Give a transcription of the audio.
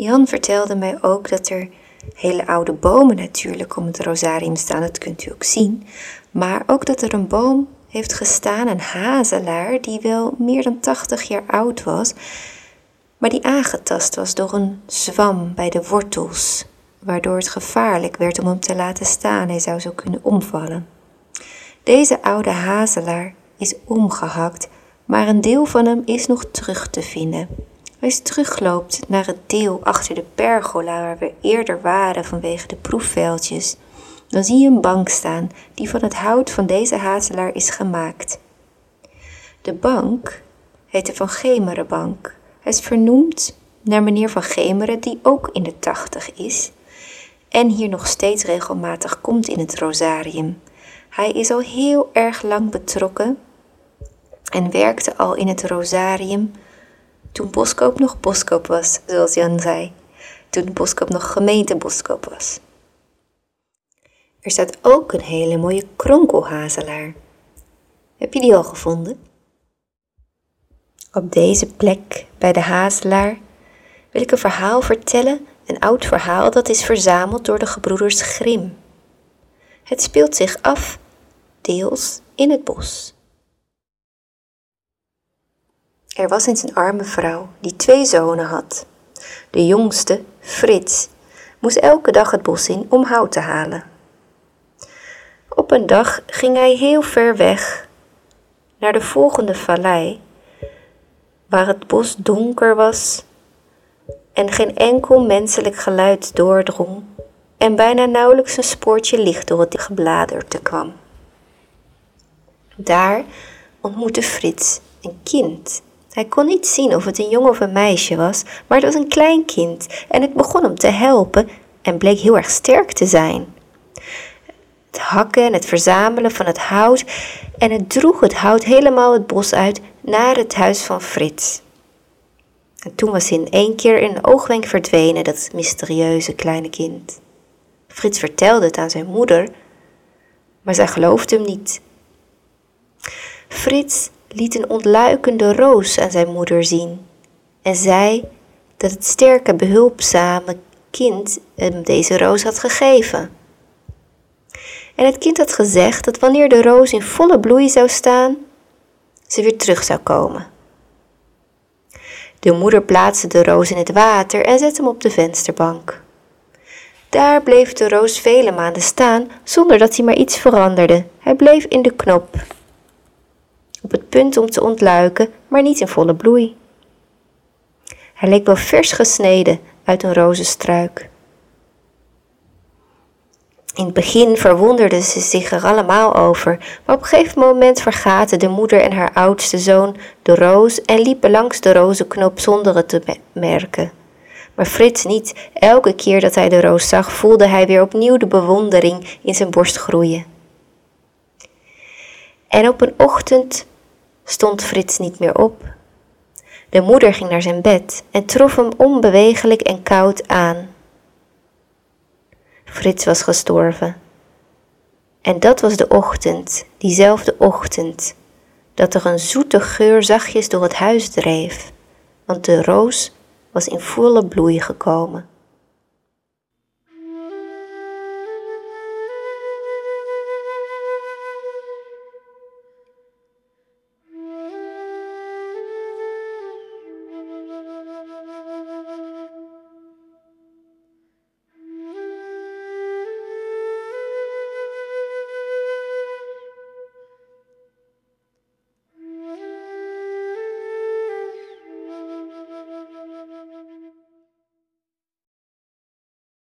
Jan vertelde mij ook dat er hele oude bomen natuurlijk om het rosarium staan, dat kunt u ook zien. Maar ook dat er een boom heeft gestaan, een hazelaar, die wel meer dan 80 jaar oud was, maar die aangetast was door een zwam bij de wortels, waardoor het gevaarlijk werd om hem te laten staan. Hij zou zo kunnen omvallen. Deze oude hazelaar is omgehakt, maar een deel van hem is nog terug te vinden. Als je terugloopt naar het deel achter de pergola waar we eerder waren vanwege de proefveldjes, dan zie je een bank staan die van het hout van deze hazelaar is gemaakt. De bank heet de Van Gemerenbank. Hij is vernoemd naar meneer Van Gemeren, die ook in de tachtig is en hier nog steeds regelmatig komt in het rosarium. Hij is al heel erg lang betrokken en werkte al in het rosarium toen Boskoop nog Boskoop was, zoals Jan zei. Toen Boskoop nog gemeente Boskoop was. Er staat ook een hele mooie kronkelhazelaar. Heb je die al gevonden? Op deze plek bij de hazelaar wil ik een verhaal vertellen, een oud verhaal dat is verzameld door de gebroeders Grim. Het speelt zich af deels in het bos. Er was eens een arme vrouw die twee zonen had. De jongste, Frits, moest elke dag het bos in om hout te halen. Op een dag ging hij heel ver weg naar de volgende vallei, waar het bos donker was en geen enkel menselijk geluid doordrong en bijna nauwelijks een spoortje licht door het gebladerte kwam. Daar ontmoette Frits een kind. Hij kon niet zien of het een jongen of een meisje was, maar het was een klein kind en het begon hem te helpen en bleek heel erg sterk te zijn. Het hakken en het verzamelen van het hout en het droeg het hout helemaal het bos uit naar het huis van Frits. En toen was hij in één keer in een oogwenk verdwenen, dat mysterieuze kleine kind. Frits vertelde het aan zijn moeder, maar zij geloofde hem niet. Frits liet een ontluikende roos aan zijn moeder zien en zei dat het sterke, behulpzame kind hem deze roos had gegeven. En het kind had gezegd dat wanneer de roos in volle bloei zou staan, ze weer terug zou komen. De moeder plaatste de roos in het water en zette hem op de vensterbank. Daar bleef de roos vele maanden staan zonder dat hij maar iets veranderde. Hij bleef in de knop op het punt om te ontluiken, maar niet in volle bloei. Hij leek wel vers gesneden uit een rozenstruik. In het begin verwonderden ze zich er allemaal over, maar op een gegeven moment vergaten de moeder en haar oudste zoon de roos en liepen langs de rozenknop zonder het te merken. Maar Frits niet. Elke keer dat hij de roos zag, voelde hij weer opnieuw de bewondering in zijn borst groeien. En op een ochtend stond Frits niet meer op. De moeder ging naar zijn bed en trof hem onbewegelijk en koud aan. Frits was gestorven. En dat was de ochtend, diezelfde ochtend, dat er een zoete geur zachtjes door het huis dreef, want de roos was in volle bloei gekomen.